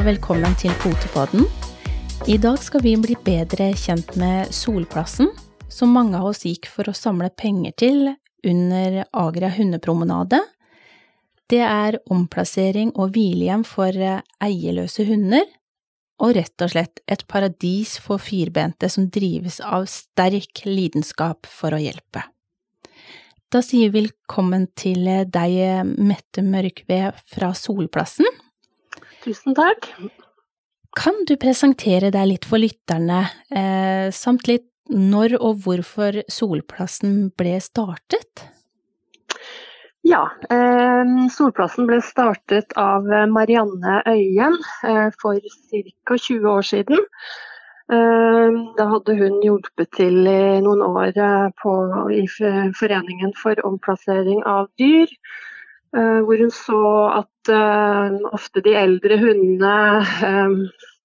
Velkommen til Potepodden. I dag skal vi bli bedre kjent med Solplassen, som mange av oss gikk for å samle penger til under Agria hundepromenade. Det er omplassering og hvilehjem for eierløse hunder, og rett og slett et paradis for firbente som drives av sterk lidenskap for å hjelpe. Da sier vi velkommen til deg, Mette Mørkved fra Solplassen. Tusen takk. Kan du presentere deg litt for lytterne, eh, samt litt når og hvorfor Solplassen ble startet? Ja, eh, Solplassen ble startet av Marianne Øyen eh, for ca. 20 år siden. Eh, da hadde hun hjulpet til i noen år eh, på, i Foreningen for omplassering av dyr. Eh, hvor hun så at eh, ofte de eldre hundene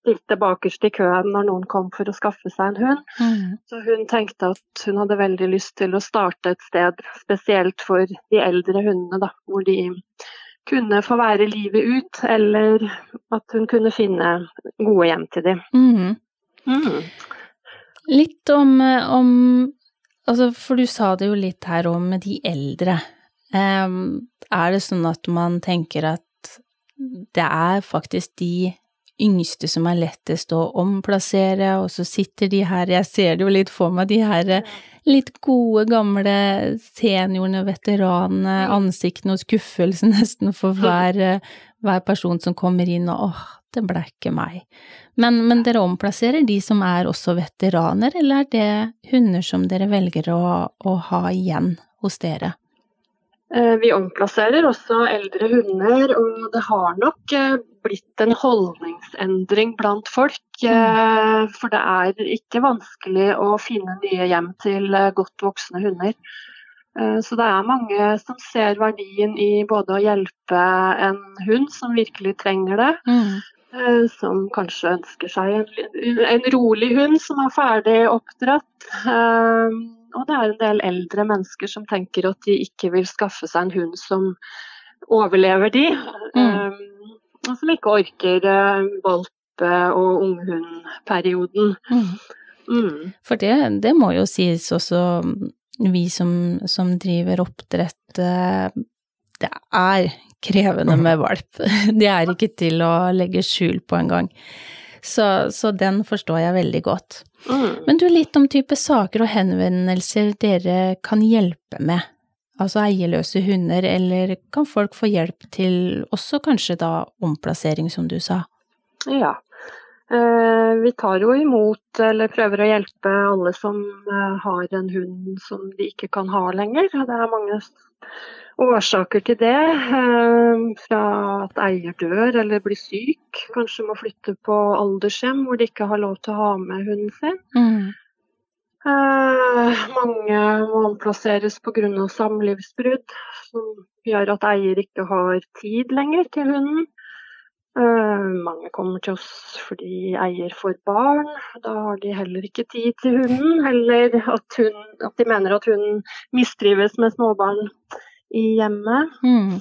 stilte bakerst i køen når noen kom for å skaffe seg en hund. Mm. Så hun tenkte at hun hadde veldig lyst til å starte et sted spesielt for de eldre hundene, da, hvor de kunne få være livet ut, eller at hun kunne finne gode hjem til dem. Mm. Mm. Litt om, om altså, For du sa det jo litt her om de eldre. Er det sånn at man tenker at det er faktisk de yngste som er lettest å omplassere, og så sitter de her, jeg ser det jo litt for meg, de her litt gode, gamle seniorene, veteranene, mm. ansiktene og skuffelsen nesten for hver, hver person som kommer inn, og åh, det ble ikke meg. Men, men, dere omplasserer de som er også veteraner, eller er det hunder som dere velger å, å ha igjen hos dere? Eh, vi omplasserer også eldre hunder, og det har nok eh, blitt en holdningsendring blant folk. Mm. Eh, for det er ikke vanskelig å finne nye hjem til godt voksne hunder. Så det er mange som ser verdien i både å hjelpe en hund som virkelig trenger det, mm. som kanskje ønsker seg en, en rolig hund som er ferdig oppdratt og det er en del eldre mennesker som tenker at de ikke vil skaffe seg en hund som overlever de. Mm. Um, som ikke orker uh, valpe- og unghundperioden. Mm. Mm. For det, det, må jo sies også, vi som, som driver oppdrett, uh, det er krevende med valp. De er ikke til å legge skjul på engang. Så, så den forstår jeg veldig godt. Mm. Men du, litt om type saker og henvendelser dere kan hjelpe med. Altså eierløse hunder, eller kan folk få hjelp til også kanskje da omplassering, som du sa? Ja. Eh, vi tar jo imot eller prøver å hjelpe alle som eh, har en hund som de ikke kan ha lenger. Det er mange årsaker til det. Eh, fra at eier dør eller blir syk, kanskje må flytte på aldershjem hvor de ikke har lov til å ha med hunden sin. Mm. Eh, mange må omplasseres pga. samlivsbrudd, som gjør at eier ikke har tid lenger til hunden. Uh, mange kommer til oss fordi eier får barn. Da har de heller ikke tid til hunden. Eller at, hun, at de mener at hunden mistrives med småbarn i hjemmet. Mm.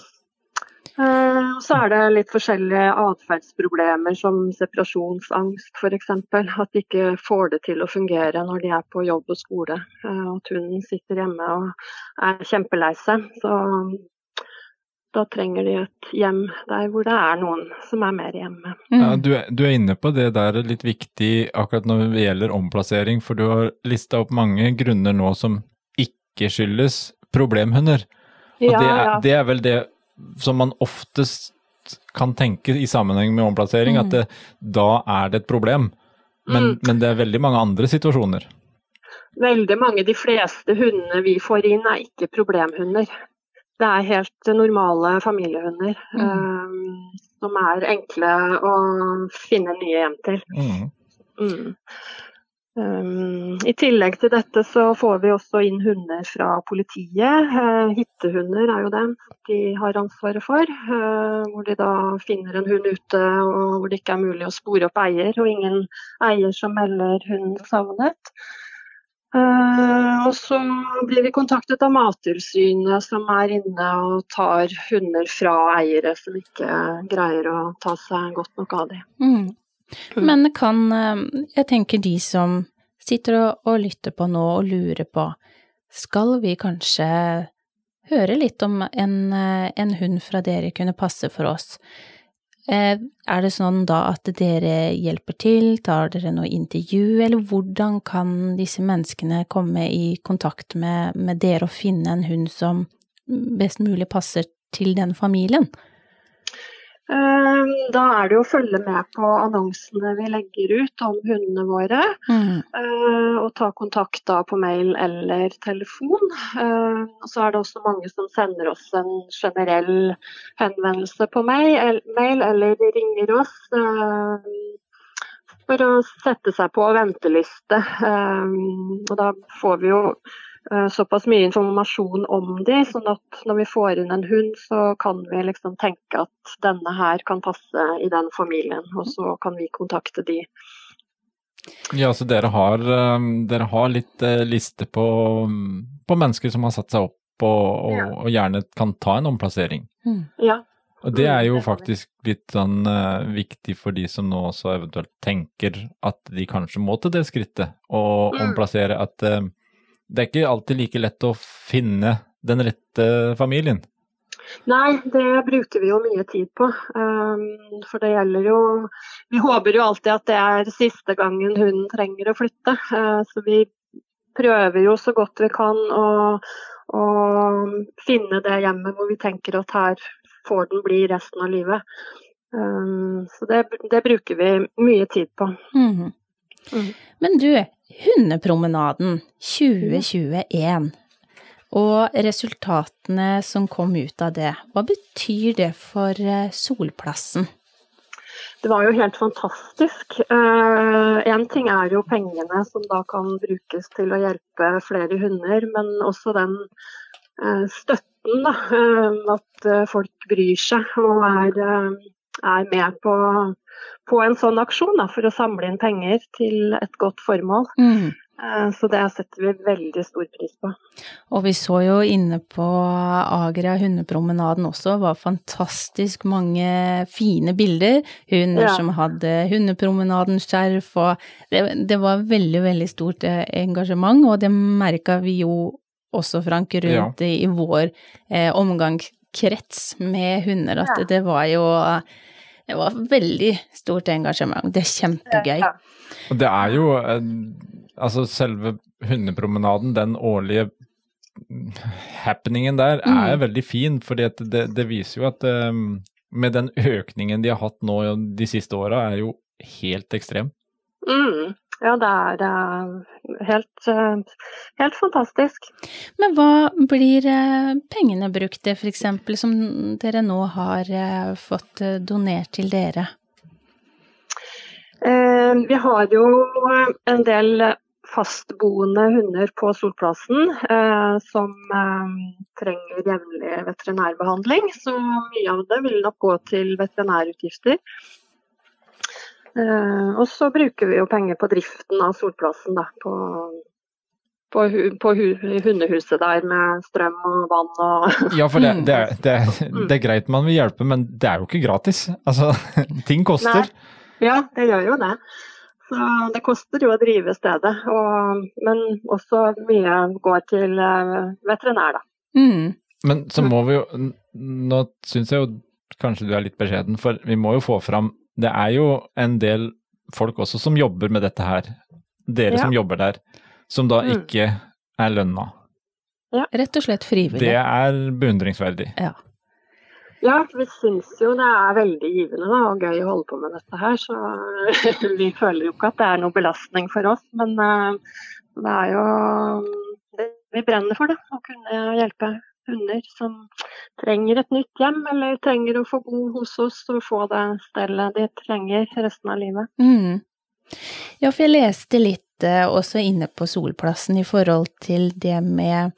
Uh, så er det litt forskjellige atferdsproblemer som separasjonsangst f.eks. At de ikke får det til å fungere når de er på jobb og skole. Uh, at hun sitter hjemme og er kjempelei seg. Så da trenger de et hjem der hvor det er noen som er mer hjemme. Mm. Ja, du, er, du, er, inne på det der litt viktig akkurat når det gjelder omplassering, for du har lista opp mange grunner nå som ikke skyldes problemhunder. Ja, det, er, det, er, vel det som man oftest kan tenke i sammenheng med omplassering, mm. at det, da er det et problem. Men, mm. men, det er veldig mange andre situasjoner. Veldig mange. De fleste hundene vi får inn er ikke problemhunder. Det er helt normale familiehunder mm. um, som er enkle å finne nye hjem til. Mm. Um, I tillegg til dette så får vi også inn hunder fra politiet. Uh, hittehunder er jo dem de har ansvaret for. Uh, hvor de da finner en hund ute og hvor det ikke er mulig å spore opp eier, og ingen eier som melder hunden savnet. Uh, og så blir vi kontaktet av Mattilsynet, som er inne og tar hunder fra eiere som ikke greier å ta seg godt nok av dem. Mm. Mm. Men kan Jeg tenker de som sitter og, og lytter på nå og lurer på, skal vi kanskje høre litt om en, en hund fra dere kunne passe for oss? Eh, er det sånn da at dere hjelper til, tar dere noe intervju, eller hvordan kan disse menneskene komme i kontakt med, med dere og finne en hund som best mulig passer til den familien? Ehm, da er det jo å følge med på annonsene vi legger ut om hundene våre. Mm. Eh, og ta kontakt da på mail eller telefon. Ehm, og så er det også mange som sender oss en generell henvendelse på mail, eller ringer oss ehm, for å sette seg på venteliste. Og da får vi jo såpass mye informasjon om de, sånn at når vi får inn en hund, så kan vi liksom tenke at denne her kan passe i den familien, og så kan vi kontakte de. Ja, så dere har, eh, dere har litt eh, liste på, på, mennesker som har satt seg opp og, og, ja. og gjerne kan ta en omplassering? Mm. Ja. Og det er jo faktisk litt sånn uh, viktig for de som nå også eventuelt tenker at de kanskje må til det skrittet og mm. omplassere. At uh, det er ikke alltid like lett å finne den rette familien? Nei, det bruker vi jo mye tid på. Um, for det gjelder jo Vi håper jo alltid at det er siste gangen hunden trenger å flytte. Uh, så vi prøver jo så godt vi kan å, å finne det hjemmet hvor vi tenker at her får den bli resten av livet. Um, så det, det, bruker vi mye tid på. Mm. Mm. Men du, Hundepromenaden 2021 og resultatene som kom ut av det, hva betyr det for eh, Solplassen? Det var jo helt fantastisk. Én uh, ting er jo pengene som da kan brukes til å hjelpe flere hunder, men også den uh, støtten, da. Uh, at folk bryr seg og er, er med på på en sånn aksjon da, for å samle inn penger til et godt formål. Mm. Eh, så det setter vi veldig stor pris på. Og vi så jo inne på Agria hundepromenaden også, det var fantastisk mange fine bilder. Hunder ja. som hadde hundepromenaden-skjerf, og det, det, var veldig, veldig stort eh, engasjement. Og det merka vi jo også, Frank, rundt ja. i, vår eh, omgangskrets med hunder, at ja. det var jo det var veldig stort engasjement. Det er kjempegøy. Og det er jo Altså, selve hundepromenaden, den årlige happeningen der, mm. er veldig fin. fordi det, det, viser jo at um, med den økningen de har hatt nå de siste åra, er jo helt ekstrem. Mm. Ja, det er helt, er helt, fantastisk. Men hva blir eh, pengene brukt til, f.eks., som dere nå har eh, fått donert til dere? Vi har jo en del fastboende hunder på Solplassen som trenger jevnlig veterinærbehandling. Så mye av det vil nok gå til veterinærutgifter. Eh, og så bruker vi jo penger på driften av Solplassen, da. På, på, på hundehuset der med strøm og vann og Ja, for det, det, er, det, er, det, er, greit man vil hjelpe, men det er jo ikke gratis. Altså, ting koster. Nei. Ja, det gjør jo det. Så det koster jo å drive stedet. Og, men også mye går til eh, veterinær, da. Mm. Men så må vi jo Nå syns jeg jo kanskje du er litt beskjeden, for vi må jo få fram det er jo en del folk også som jobber med dette her. Dere ja. som jobber der, som da mm. ikke er lønna. Ja. Rett og slett frivillig. Det er beundringsverdig. Ja. Ja, vi syns jo det er veldig givende da, og gøy å holde på med dette her. Så vi føler jo ikke at det er noe belastning for oss. Men uh, det er jo det, Vi brenner for da. å kunne hjelpe hunder som trenger et nytt hjem, eller trenger å få bo hos oss og få det stellet de trenger resten av livet. Mm. Ja, for jeg leste litt eh, også inne på Solplassen i forhold til det med,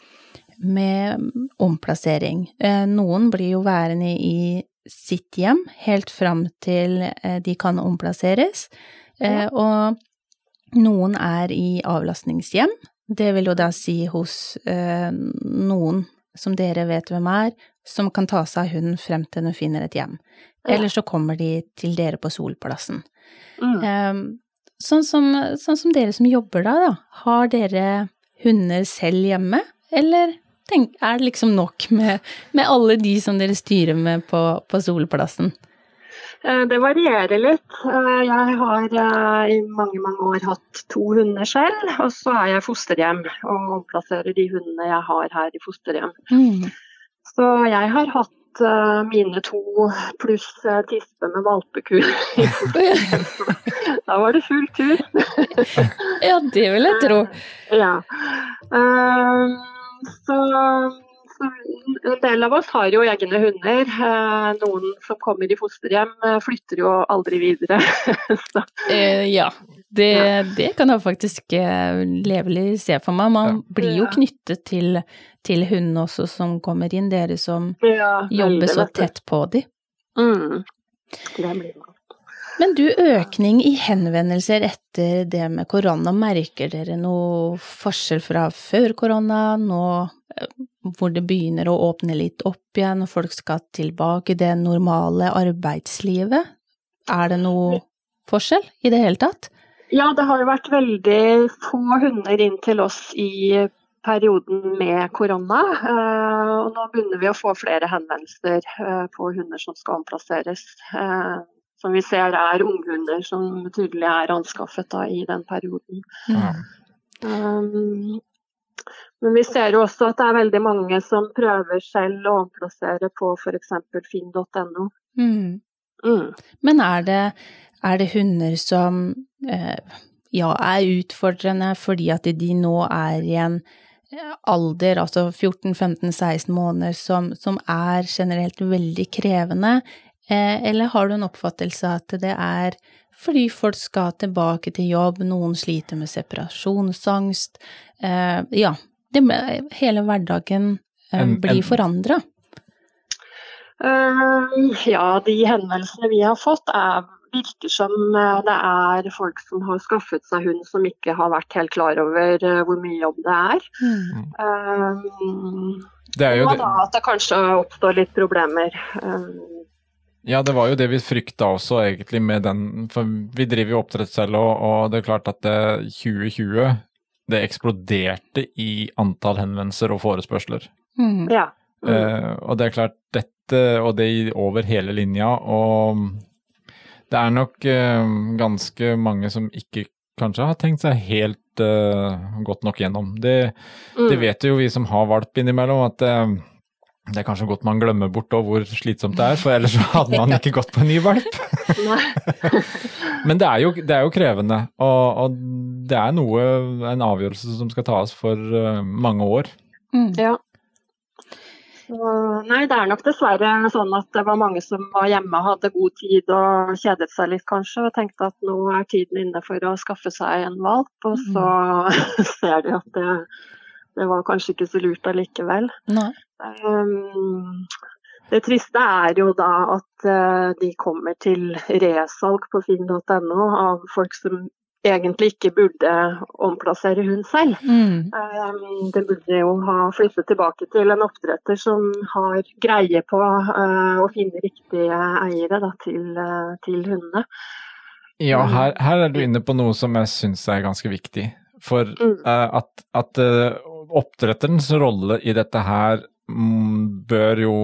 med omplassering. Eh, noen blir jo værende i sitt hjem helt fram til eh, de kan omplasseres, ja. og noen er i avlastningshjem Det vil jo da si hos eh, noen som dere vet hvem er, som kan ta seg av hunden frem til hun finner et hjem. Eller så kommer de til dere på Solplassen. Mm. Eh, sånn, som, sånn, som, dere som jobber da, da, har dere hunder selv hjemme, eller tenk, er det liksom nok med, med, alle de som dere styrer med på, på Solplassen? Eh, det varierer litt. Eh, jeg har eh, i mange mange år hatt to hunder selv, og så er jeg fosterhjem og omplasserer de hundene jeg har her i fosterhjem. Mm. Så jeg har hatt mine to pluss tispe med valpekull. da var det full tur. ja, det vil jeg tro. Ja. Så en del av oss har jo egne hunder. Eh, noen som kommer i fosterhjem eh, flytter jo aldri videre. eh, ja, det, det, kan jeg faktisk eh, levelig se for meg. Man blir jo knyttet til, til hunden også som kommer inn, dere som ja, jobber så tett på dem. Mm. Det blir man. Men du, økning i henvendelser etter det med korona, merker dere noe forskjell fra før korona, nå hvor det begynner å åpne litt opp igjen, og folk skal tilbake i det normale arbeidslivet? Er det noe forskjell i det hele tatt? Ja, det har jo vært veldig få hunder inn til oss i perioden med korona. Eh, og nå begynner vi å få flere henvendelser eh, på hunder som skal omplasseres. Som vi ser er unghunder som tydelig er anskaffet da, i den perioden. Mm. Um, men vi ser jo også at det er veldig mange som prøver selv å omplassere på f.eks. finn.no. Mm. Mm. Men er det, er det, hunder som eh, ja, er utfordrende fordi at de nå er i en eh, alder, altså 14-15-16 måneder, som, som, er generelt veldig krevende, eller har du en oppfattelse av at det er fordi folk skal tilbake til jobb, noen sliter med separasjonsangst, eh, ja, det, hele hverdagen uh, blir forandra? Ja, de henvendelsene vi har fått er, virker som det er folk som har skaffet seg hund som ikke har vært helt klar over hvor mye jobb det er. Mm. Um, det er jo og da at det kanskje oppstår litt problemer. Ja, det var jo det vi frykta også, egentlig, med den For vi driver jo oppdrett selv, og, og det er klart at 2020 det eksploderte i antall henvendelser og forespørsler. Mm. Ja. Mm. Eh, og det er klart, dette, og det over hele linja, og det er nok eh, ganske mange som ikke kanskje har tenkt seg helt eh, godt nok gjennom. Det, mm. det, vet jo vi som har valp innimellom, at det er kanskje godt man glemmer bort hvor slitsomt det er, for ellers hadde man ikke gått på en ny valp. Men det er, jo, det er jo, krevende, og, og, det er noe, en avgjørelse som skal tas for uh, mange år. Mm. Ja. Så, nei, det er nok dessverre sånn at det var mange som var hjemme og hadde god tid og kjedet seg litt kanskje, og tenkte at nå er tiden inne for å skaffe seg en valp, og så mm. ser de at det, det var kanskje ikke så lurt allikevel. Um, det triste er jo da at uh, de kommer til resalg på finn.no av folk som egentlig ikke burde omplassere hund selv. Mm. Um, det burde jo ha flyttet tilbake til en oppdretter som har greie på uh, å finne riktige eiere da, til, uh, til, hundene. Ja, her, her, er du inne på noe som jeg syns er ganske viktig. For mm. at, at oppdretterens rolle i dette her mm, bør jo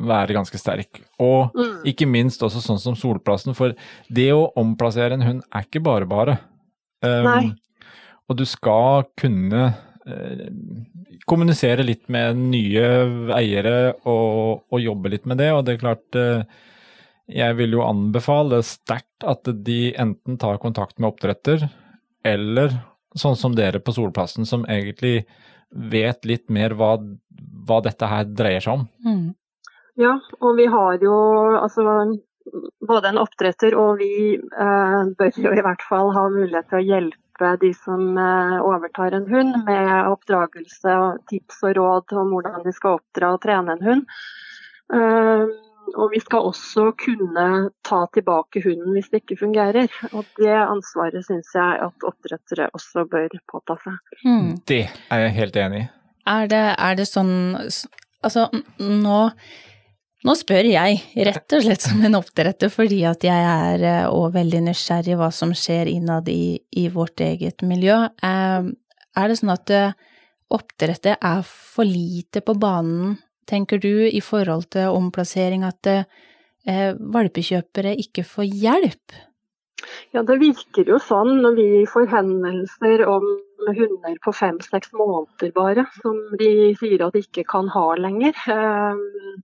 være ganske sterk. Og mm. ikke minst også sånn som Solplassen, for det å omplassere en hund er ikke bare bare. Um, og du skal kunne uh, kommunisere litt med nye eiere og, og, jobbe litt med det, og det er klart uh, jeg vil jo anbefale sterkt at de enten tar kontakt med oppdretter, eller sånn som dere på Solplassen, som egentlig vet litt mer hva, hva dette her dreier seg om. Mm. Ja, og vi har jo altså både en oppdretter og vi eh, bør jo i hvert fall ha mulighet til å hjelpe de som eh, overtar en hund med oppdragelse og tips og råd om hvordan de skal oppdra og trene en hund. Og vi skal også kunne ta tilbake hunden hvis det ikke fungerer. Og det ansvaret syns jeg at oppdrettere også bør påta seg. Mm. Det er jeg helt enig i. Er det, er det sånn Altså, nå, nå spør jeg rett og slett som en oppdretter fordi at jeg er òg eh, veldig nysgjerrig hva som skjer innad i, i vårt eget miljø. Eh, er det sånn at eh, oppdrettet er for lite på banen tenker du, i forhold til omplassering, at eh, valpekjøpere ikke får hjelp? Ja, det virker jo sånn når vi får henvendelser om hunder på fem-seks måneder bare, som de sier at de ikke kan ha lenger. Eh,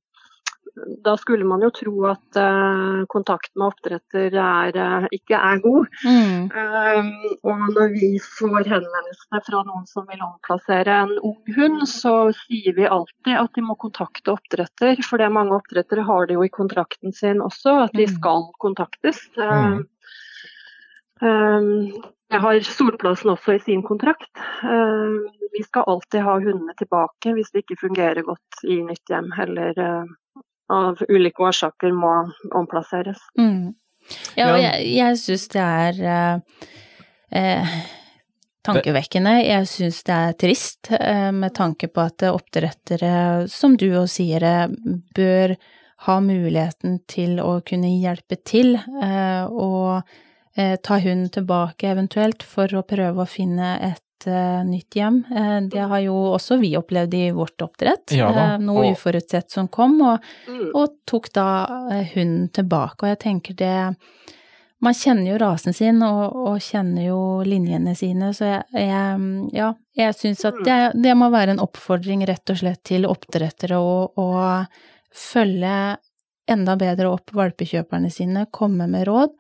da skulle man jo tro at uh, kontakt med oppdretter er, uh, ikke er god. Mm. Uh, og når vi får henvendelser fra noen som vil omplassere en ung hund, så sier vi alltid at de må kontakte oppdretter. For det mange oppdrettere har det jo i kontrakten sin også, at de mm. skal kontaktes. Um, um, jeg har Solplassen også i sin kontrakt. Vi skal alltid ha hundene tilbake hvis det ikke fungerer godt i nytt hjem eller av ulike årsaker må omplasseres. Mm. Ja, og jeg, jeg syns det er eh, eh, tankevekkende. Jeg syns det er trist eh, med tanke på at oppdrettere, som du og sier, bør ha muligheten til å kunne hjelpe til eh, og eh, ta hunden tilbake eventuelt for å prøve å finne et uh, nytt hjem. Uh, det har jo også vi opplevd i vårt oppdrett. Ja, uh, noe og... uforutsett som kom, og, mm. og tok da hunden tilbake. Og jeg tenker det Man kjenner jo rasen sin, og, og kjenner jo linjene sine, så jeg, jeg ja, jeg syns at det, det, må være en oppfordring rett og slett til oppdrettere å, å følge enda bedre opp valpekjøperne sine, komme med råd.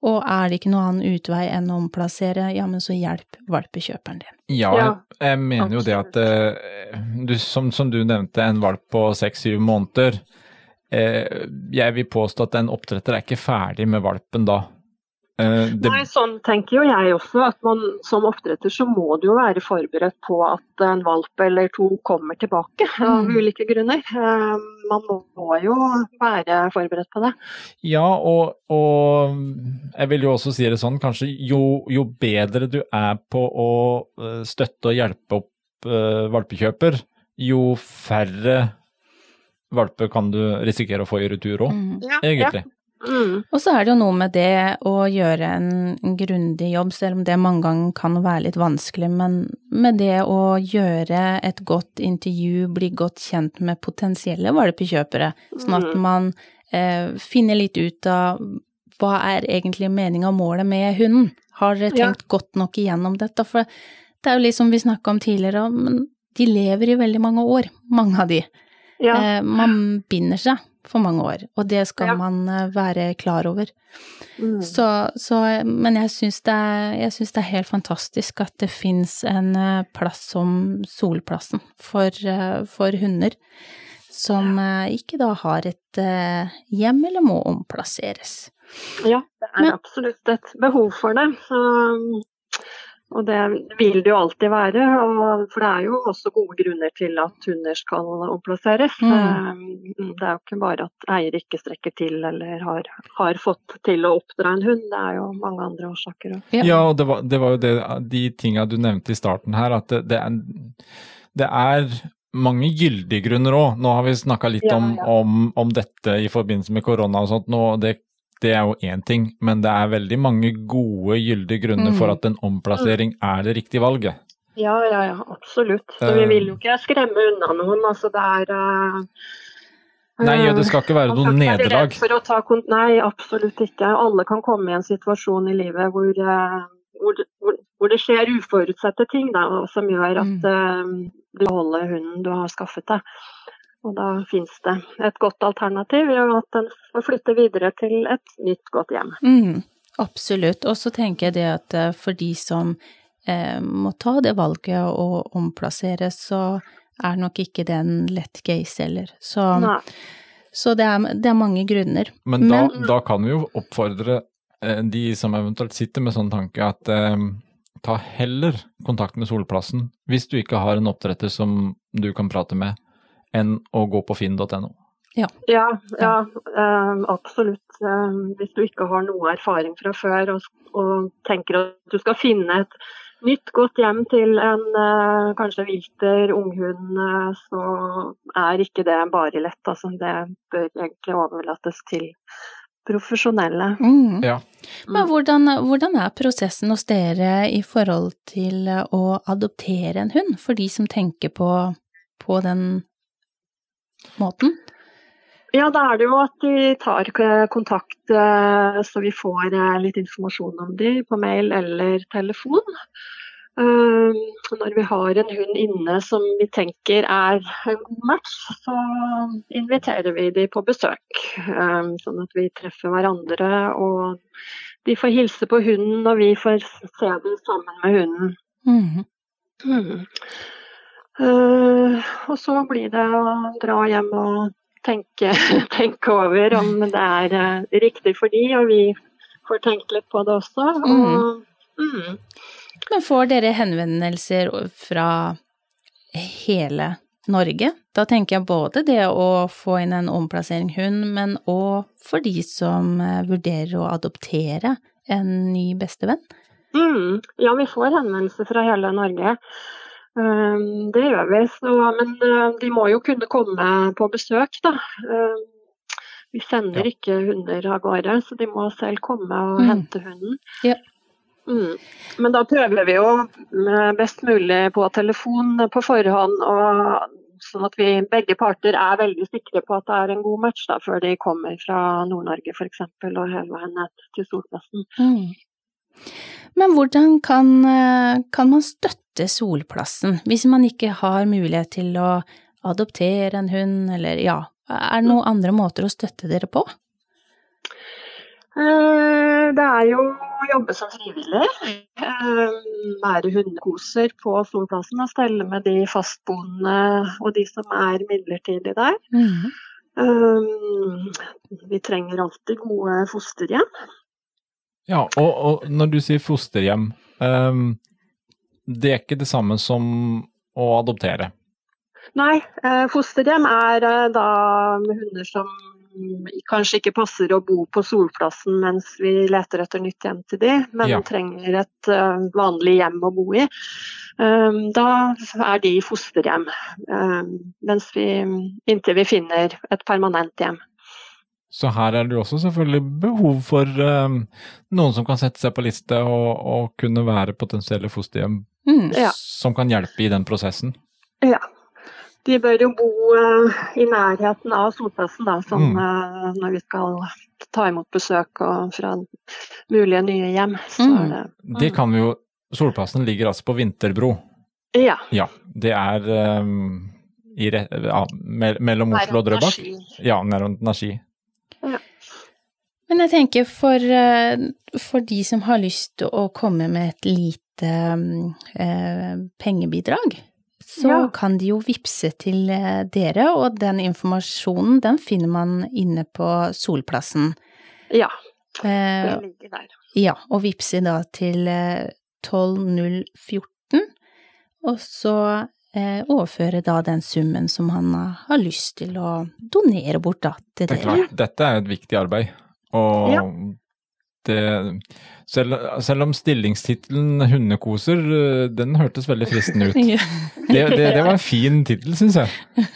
Og er det ikke noen annen utvei enn å omplassere, ja, men så hjelp valpekjøperen din. Ja, jeg, mener jo det at uh, du, som, som, du nevnte, en valp på seks-syv måneder. Uh, jeg vil påstå at en oppdretter er ikke ferdig med valpen da. Uh, det... Nei, sånn tenker jo jeg også. At man som oppdretter så må du jo være forberedt på at en valp eller to kommer tilbake av mm. ulike grunner. Uh, man må jo være forberedt på det. Ja, og, og, jeg vil jo også si det sånn, kanskje jo, jo bedre du er på å eh, støtte og hjelpe opp uh, valpekjøper, jo færre valper kan du risikere å få i retur òg, mm. ja, egentlig. Ja. Mm. Og så er det jo noe med det å gjøre en grundig jobb, selv om det mange ganger kan være litt vanskelig, men med det å gjøre et godt intervju, bli godt kjent med potensielle valpekjøpere, sånn at mm. man eh, finner litt ut av hva er egentlig meninga og målet med hunden? Har dere tenkt ja. godt nok igjennom dette? For det er jo litt som vi snakka om tidligere, men de lever i veldig mange år, mange av de. Ja. Eh, man binder seg for mange år, og det skal ja. man eh, være klar over. Mm. Så, så, men jeg syns det, det, er helt fantastisk at det fins en eh, plass som Solplassen for, eh, for hunder, som ikke da har et hjem eller må omplasseres. Ja, det er men, absolutt et behov for det. Så og det vil det jo alltid være, for det er jo også gode grunner til at hunder skal omplasseres. Mm. Eh, det er jo ikke bare at eier ikke strekker til eller har, har, fått til å oppdra en hund, det er jo mange andre årsaker òg. Ja. ja, og det var, det var jo det, de tinga du nevnte i starten her, at det, det, er, det er mange gyldige grunner òg. Nå har vi snakka litt ja, om, ja. Om, om, dette i forbindelse med korona og sånt. Nå, det det er jo én ting, men det er veldig mange gode, gyldige grunner mm. for at en omplassering er det riktige valget. Ja, ja, ja, absolutt. Så vi vil jo ikke skremme unna noen. Altså det er uh, Nei, ja, det skal ikke være noe nederlag. Nei, absolutt ikke. Alle kan komme i en situasjon i livet hvor, uh, hvor, hvor, hvor det skjer uforutsette ting da, som gjør at uh, du holder hunden du har skaffet deg. Og da finnes det et godt alternativ ved at en får flytte videre til et nytt, godt hjem. Mm, absolutt. Og så tenker jeg det at eh, for de som eh, må ta det valget å omplassere, så er nok ikke det en lett case heller. Så, så det, er, det, er, mange grunner. Men da, Men da, kan vi jo oppfordre eh, de som eventuelt sitter med sånn tanke, at eh, ta heller kontakt med Solplassen hvis du ikke har en oppdretter som du kan prate med enn å gå på finn.no. Ja, ja, ja uh, absolutt. Uh, hvis du ikke har noe erfaring fra før og, og, tenker at du skal finne et nytt, godt hjem til en uh, kanskje vilter unghund, så er ikke det bare lett. Altså, det bør egentlig overlates til profesjonelle. Mm. Ja. Men hvordan, hvordan, er prosessen hos dere i forhold til å adoptere en hund, for de som tenker på, på den måten? Ja, da er det jo at de tar kontakt eh, så vi får eh, litt informasjon om dem på mail eller telefon. Eh, når vi har en hund inne som vi tenker er en god match, så inviterer vi dem på besøk. Sånn at vi treffer hverandre og de får hilse på hunden og vi får se dem sammen med hunden. Mm. Mm. Og så blir det å dra hjem og tenke, tenke, over om det er uh, riktig for de, og vi får tenkt litt på det også. Og, mm. Mm. Men får dere henvendelser fra hele Norge? Da tenker jeg både det å få inn en omplassering hund, men òg for de som eh, vurderer å adoptere en ny bestevenn. Mm. Ja, vi får henvendelser fra hele Norge. Ehm, det gjør vi, så, men eh, de må jo kunne komme på besøk, da. Ehm, vi sender ja. ikke hunder av gårde, så de må selv komme og mm. hente hunden. Ja. Mm. Men da prøver vi jo best mulig på telefon på forhånd, og, sånn at vi begge parter er veldig sikre på at det er en god match da, før de kommer fra Nord-Norge f.eks. og hele veien ned til Solplassen. Mm. Men hvordan kan, eh, kan, man støtte Solplassen, hvis man ikke har mulighet til å adoptere en hund, eller ja, er det noen andre måter å støtte dere på? Eh, det er jo å jobbe som frivillig. Eh, være hundekoser på Solplassen og stelle med de fastboende og de som er midlertidig der. Mm. Vi trenger alltid gode fosterhjem. Ja, og, og, når du sier fosterhjem, um, det er ikke det samme som å adoptere? Nei, eh, fosterhjem er eh, da hunder som kanskje ikke passer å bo på Solplassen mens vi leter etter nytt hjem til de, men ja. trenger et uh, vanlig hjem å bo i. Um, da er de fosterhjem, um, mens vi, inntil vi finner et permanent hjem. Så her er det jo også selvfølgelig behov for um, noen som kan sette seg på liste og, og kunne være potensielle fosterhjem mm, ja. som kan hjelpe i den prosessen. Ja. De bør jo bo uh, i nærheten av solplassen da, sånn, mm. uh, når vi skal ta imot besøk og fra mulige nye hjem. Mm. Det, det, kan vi jo Solplassen ligger altså på Vinterbro. Ja. ja det er um, i, ja, mellom Oslo og Drøbak. Ja, nær Men jeg tenker for, eh, for, de som har lyst til å komme med et lite eh, pengebidrag, så ja. kan de jo vippse til eh, dere, og den informasjonen den finner man inne på Solplassen. Ja, eh, det ligger der. Ja, og vippse da til 12014, eh, og så eh, overføre da den summen som han har lyst til å donere bort da til dere. Det er klart, dette er et viktig arbeid. Og ja. Det selv, selv, om stillingstittelen 'Hundekoser', eh, den hørtes veldig fristende ut. Det, det, det var en fin tittel, syns jeg.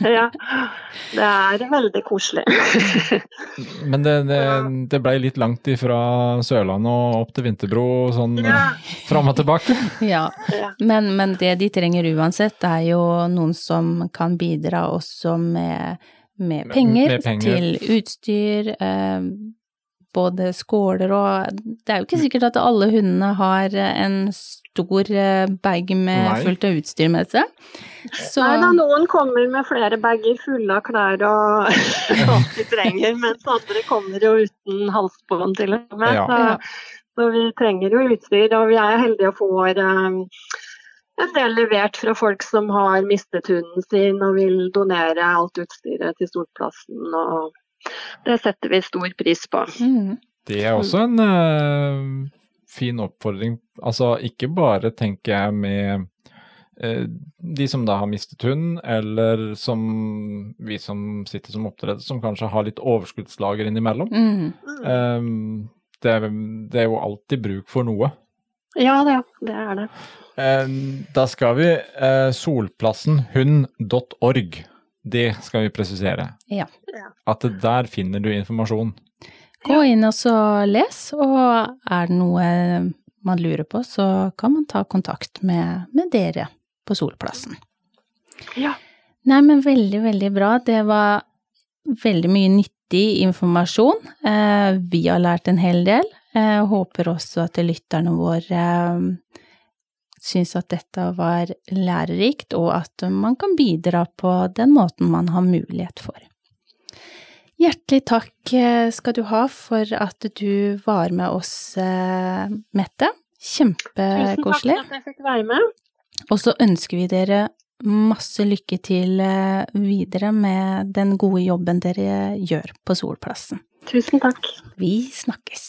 Ja, det er veldig koselig. Men det, det, det blei litt langt ifra Sørlandet og opp til Vinterbro sånn ja. fram og tilbake. Ja, men, men, det de trenger uansett, er jo noen som kan bidra også med, med, penger, med penger. til utstyr. Både skåler og Det er jo ikke sikkert at alle hundene har en stor eh, bag med Nei. fullt av utstyr med seg. Så... Nei da, noen kommer med flere bager fulle av klær og alt de trenger, mens andre kommer jo uten halsbånd til og med. Ja. Så, så, vi trenger jo utstyr, og vi er heldige og får um, en del levert fra folk som har mistet hunden sin og vil donere alt utstyret til Storplassen. og det setter vi stor pris på. Mm. Det er også en uh, fin oppfordring. Altså ikke bare tenker jeg med uh, de som da har mistet hund, eller som vi som sitter som oppdretter, som kanskje har litt overskuddslager innimellom. Mm. Um, det, er, det er jo alltid bruk for noe. Ja, det, det er det. Uh, da skal vi uh, solplassenhund.org. Det skal vi presisere. Ja. At der finner du informasjon. Gå inn og så les, og er det noe man lurer på, så kan man ta kontakt med, med dere på Solplassen. Ja. Nei, men veldig, veldig bra. Det var veldig mye nyttig informasjon. Eh, vi har lært en hel del. Jeg eh, håper også at lytterne våre eh, syns at dette var lærerikt, og at man kan bidra på den måten man har mulighet for. Hjertelig takk eh, skal du ha for at du var med oss, eh, Mette. Kjempekoselig. Tusen takk for at jeg fikk være med. Og så ønsker vi dere masse lykke til eh, videre med den gode jobben dere gjør på Solplassen. Tusen takk. Vi snakkes.